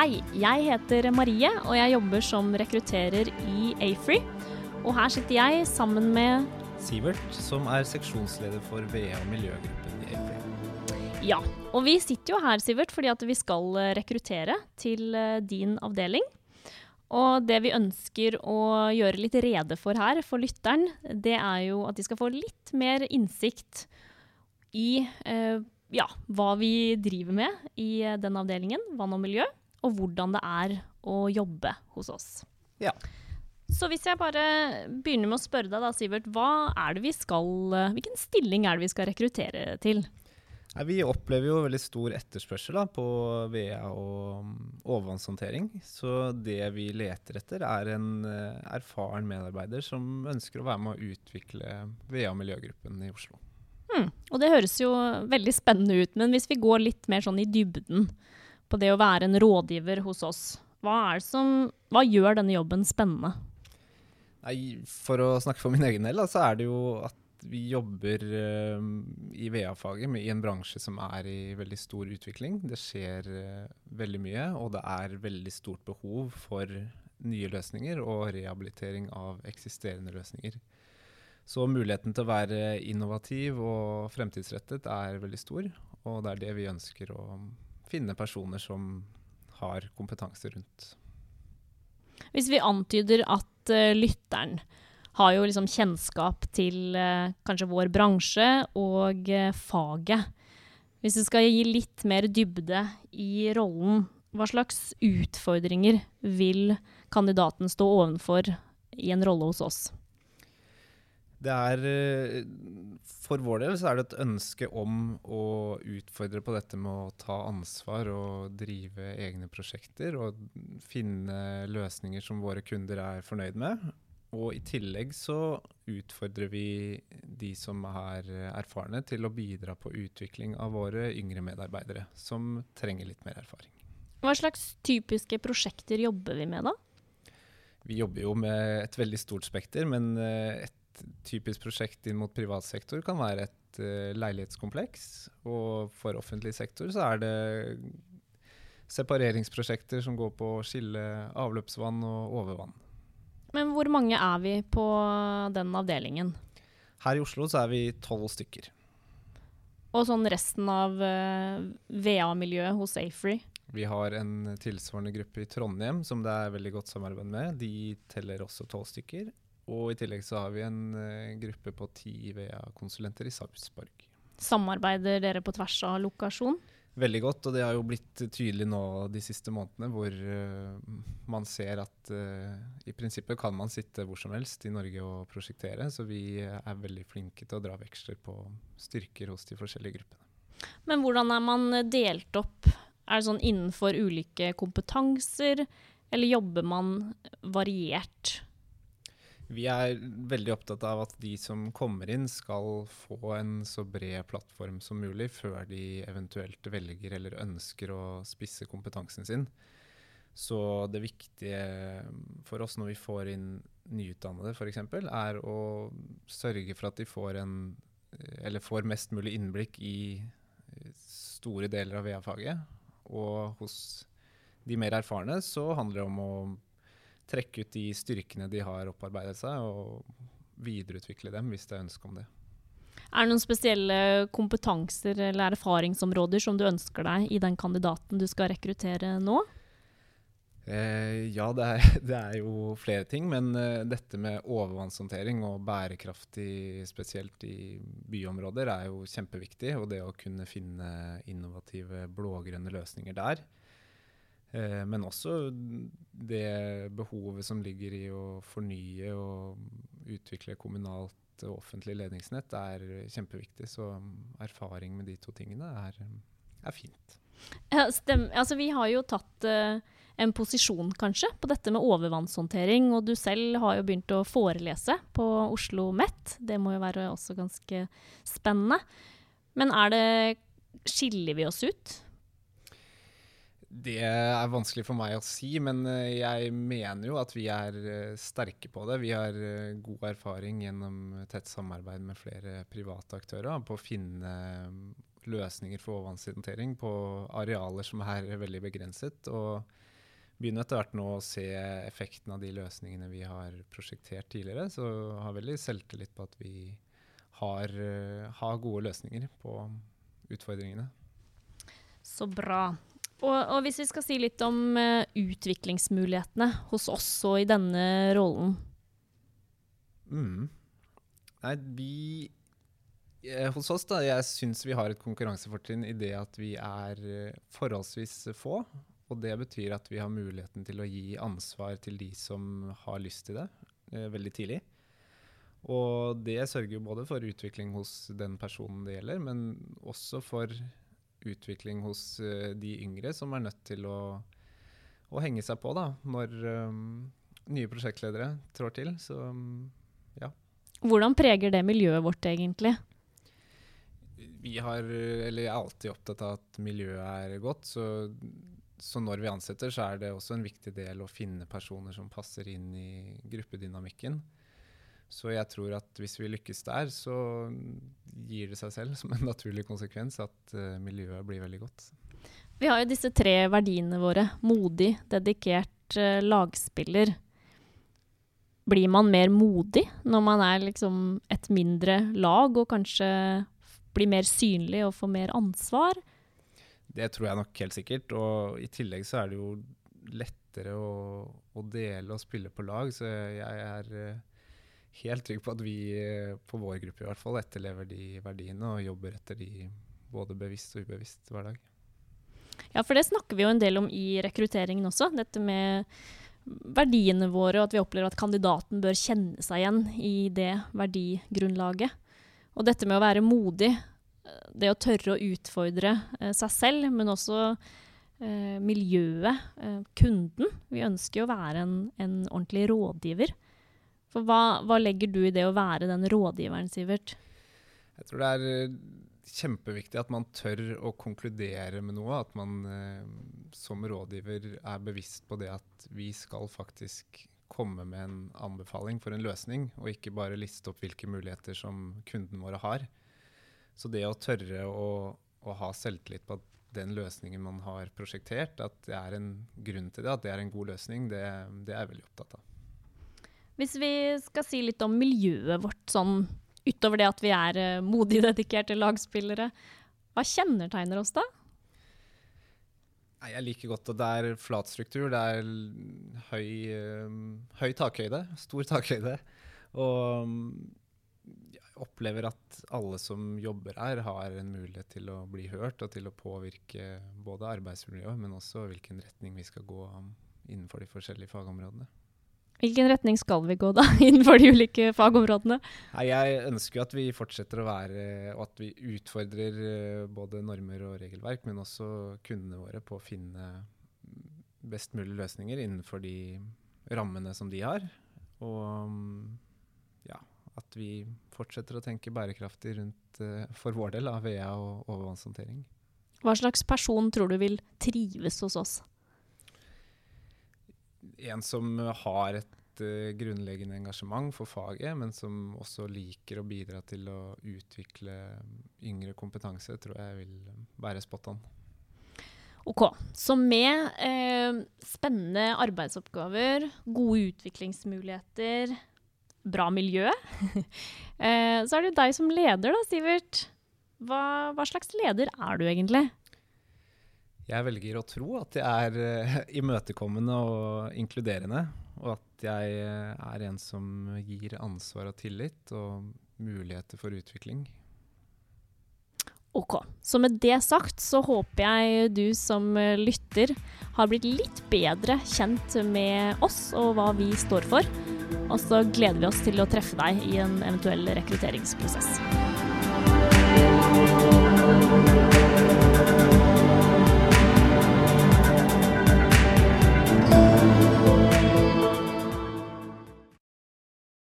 Hei, jeg heter Marie, og jeg jobber som rekrutterer i Afree. Og her sitter jeg sammen med Sivert, som er seksjonsleder for VE og miljøgruppen i Afree. Ja, og vi sitter jo her, Sivert, fordi at vi skal eh, rekruttere til eh, din avdeling. Og det vi ønsker å gjøre litt rede for her, for lytteren, det er jo at de skal få litt mer innsikt i eh, ja, hva vi driver med i eh, den avdelingen, vann og miljø, og hvordan det er å jobbe hos oss. Ja. Så hvis jeg bare begynner med å spørre deg da, Sivert, hva er det vi skal, eh, hvilken stilling er det vi skal rekruttere til? Nei, vi opplever jo veldig stor etterspørsel da, på VA og mm, overvannshåndtering. Så det vi leter etter, er en eh, erfaren medarbeider som ønsker å være med å utvikle VA miljøgruppen i Oslo. Hmm. Og det høres jo veldig spennende ut, men hvis vi går litt mer sånn i dybden på det å være en rådgiver hos oss, hva, som, hva gjør denne jobben spennende? Nei, for å snakke for min egen del, så er det jo at vi jobber uh, i VA-faget i en bransje som er i veldig stor utvikling. Det skjer uh, veldig mye, og det er veldig stort behov for nye løsninger og rehabilitering av eksisterende løsninger. Så muligheten til å være innovativ og fremtidsrettet er veldig stor, og det er det vi ønsker å finne personer som har kompetanse rundt. Hvis vi antyder at uh, lytteren har jo liksom kjennskap til uh, kanskje vår bransje og uh, faget. Hvis du skal gi litt mer dybde i rollen, hva slags utfordringer vil kandidaten stå ovenfor i en rolle hos oss? Det er For vår del så er det et ønske om å utfordre på dette med å ta ansvar og drive egne prosjekter og finne løsninger som våre kunder er fornøyd med. Og i tillegg så utfordrer vi de som er erfarne, til å bidra på utvikling av våre yngre medarbeidere, som trenger litt mer erfaring. Hva slags typiske prosjekter jobber vi med da? Vi jobber jo med et veldig stort spekter, men et typisk prosjekt inn mot privat sektor kan være et uh, leilighetskompleks. Og for offentlig sektor så er det separeringsprosjekter som går på å skille avløpsvann og overvann. Men hvor mange er vi på den avdelingen? Her i Oslo så er vi tolv stykker. Og sånn resten av uh, VA-miljøet hos Afree? Vi har en tilsvarende gruppe i Trondheim som det er veldig godt samarbeid med. De teller også tolv stykker. Og i tillegg så har vi en uh, gruppe på ti VA-konsulenter i Sarpsborg. Samarbeider dere på tvers av lokasjon? Veldig godt, og det har jo blitt tydelig nå de siste månedene, hvor uh, man ser at uh, i prinsippet kan man sitte hvor som helst i Norge og prosjektere. Så vi er veldig flinke til å dra veksler på styrker hos de forskjellige gruppene. Men hvordan er man delt opp? Er det sånn innenfor ulike kompetanser, eller jobber man variert? Vi er veldig opptatt av at de som kommer inn, skal få en så bred plattform som mulig før de eventuelt velger eller ønsker å spisse kompetansen sin. Så det viktige for oss når vi får inn nyutdannede f.eks., er å sørge for at de får, en, får mest mulig innblikk i store deler av VA-faget. Og hos de mer erfarne så handler det om å trekke ut de styrkene de har opparbeidet seg, og videreutvikle dem hvis det er ønske om det. Er det noen spesielle kompetanser eller erfaringsområder som du ønsker deg i den kandidaten du skal rekruttere nå? Eh, ja, det er, det er, jo flere ting. Men eh, dette med overvannshåndtering og bærekraftig, spesielt i byområder, er jo kjempeviktig. Og det å kunne finne innovative blågrønne løsninger der. Eh, men også det behovet som ligger i å fornye og utvikle kommunalt og offentlig ledningsnett, er kjempeviktig. Så erfaring med de to tingene er, er fint. Ja, altså, vi har jo tatt uh, en posisjon, kanskje, på dette med overvannshåndtering. Og du selv har jo begynt å forelese på Oslo OsloMet. Det må jo være også ganske spennende. Men er det Skiller vi oss ut? Det er vanskelig for meg å si, men eh, jeg mener jo at vi er eh, sterke på det. Vi har eh, god erfaring gjennom tett samarbeid med flere private aktører på å finne løsninger for overvannshåndtering på arealer som er veldig begrenset. Og begynner etter hvert nå å se effekten av de løsningene vi har prosjektert tidligere. Så har veldig selvtillit på at vi har, har gode løsninger på utfordringene. Så bra. Og, og, hvis vi skal si litt om uh, utviklingsmulighetene hos oss og i denne rollen? Mm. Nei, vi eh, Hos oss, da, jeg syns vi har et konkurransefortrinn i det at vi er eh, forholdsvis få. Og det betyr at vi har muligheten til å gi ansvar til de som har lyst til det, eh, veldig tidlig. Og det sørger jo både for utvikling hos den personen det gjelder, men også for utvikling hos uh, de yngre som er nødt til å, å henge seg på da, når um, nye prosjektledere trår til. Så ja. Hvordan preger det miljøet vårt egentlig? Vi har, eller jeg er alltid opptatt av at miljøet er godt. så så når vi ansetter, så er det også en viktig del å finne personer som passer inn i gruppedynamikken. Så jeg tror at hvis vi lykkes der, så gir det seg selv som en naturlig konsekvens at uh, miljøet blir veldig godt. Vi har jo disse tre verdiene våre. Modig, dedikert, uh, lagspiller. Blir man mer modig når man er liksom et mindre lag og kanskje blir mer synlig og får mer ansvar? Det tror jeg nok helt sikkert. Og i tillegg så er det jo lettere å, å dele og spille på lag. Så jeg er eh, helt trygg på at vi på vår gruppe i hvert fall etterlever de verdiene og jobber etter de både bevisst og ubevisst hver dag. Ja, for det snakker vi jo en del om i rekrutteringen også. Dette med verdiene våre, og at vi opplever at kandidaten bør kjenne seg igjen i det verdigrunnlaget. Og dette med å være modig det å tørre å utfordre eh, seg selv, men også eh, miljøet, eh, kunden. Vi ønsker jo å være en, en ordentlig rådgiver. For hva, hva, legger du i det å være den rådgiveren, Sivert? Jeg tror det er eh, kjempeviktig at man tør å konkludere med noe. At man eh, som rådgiver er bevisst på det at vi skal faktisk komme med en anbefaling for en løsning, og ikke bare liste opp hvilke muligheter som kunden våre har. Så det å tørre å, å, ha selvtillit på at den løsningen man har prosjektert, at det er en grunn til det, at det er en god løsning, det, det er jeg veldig opptatt av. Hvis vi skal si litt om miljøet vårt, sånn utover det at vi er uh, modig dedikerte lagspillere, hva kjennetegner oss da? Jeg liker godt at det er flat struktur. Det er høy, uh, høy takhøyde, stor takhøyde. Og opplever at alle som jobber her, har en mulighet til å bli hørt og til å påvirke både arbeidsmiljøet, men også hvilken retning vi skal gå innenfor de forskjellige fagområdene. Hvilken retning skal vi gå da, innenfor de ulike fagområdene? Nei, jeg ønsker at vi fortsetter å være, og at vi utfordrer eh, både normer og regelverk, men også kundene våre på å finne best mulig løsninger innenfor de rammene som de har. Og at vi fortsetter å tenke bærekraftig rundt uh, for vår del av VEA og overvannshåndtering. Hva slags person tror du vil trives hos oss? En som har et uh, grunnleggende engasjement for faget, men som også liker å bidra til å utvikle yngre kompetanse, tror jeg vil være spot on. Ok, Så med eh, spennende arbeidsoppgaver, gode utviklingsmuligheter, bra miljø. eh, så er det jo deg som leder, da, Sivert. Hva, hva, slags leder er du egentlig? Jeg velger å tro at jeg er eh, imøtekommende og inkluderende. Og at jeg eh, er en som gir ansvar og tillit og muligheter for utvikling. OK. Så med det sagt så håper jeg du som eh, lytter har blitt litt bedre kjent med oss og hva vi står for. Og så gleder vi oss til å treffe deg i en eventuell rekrutteringsprosess.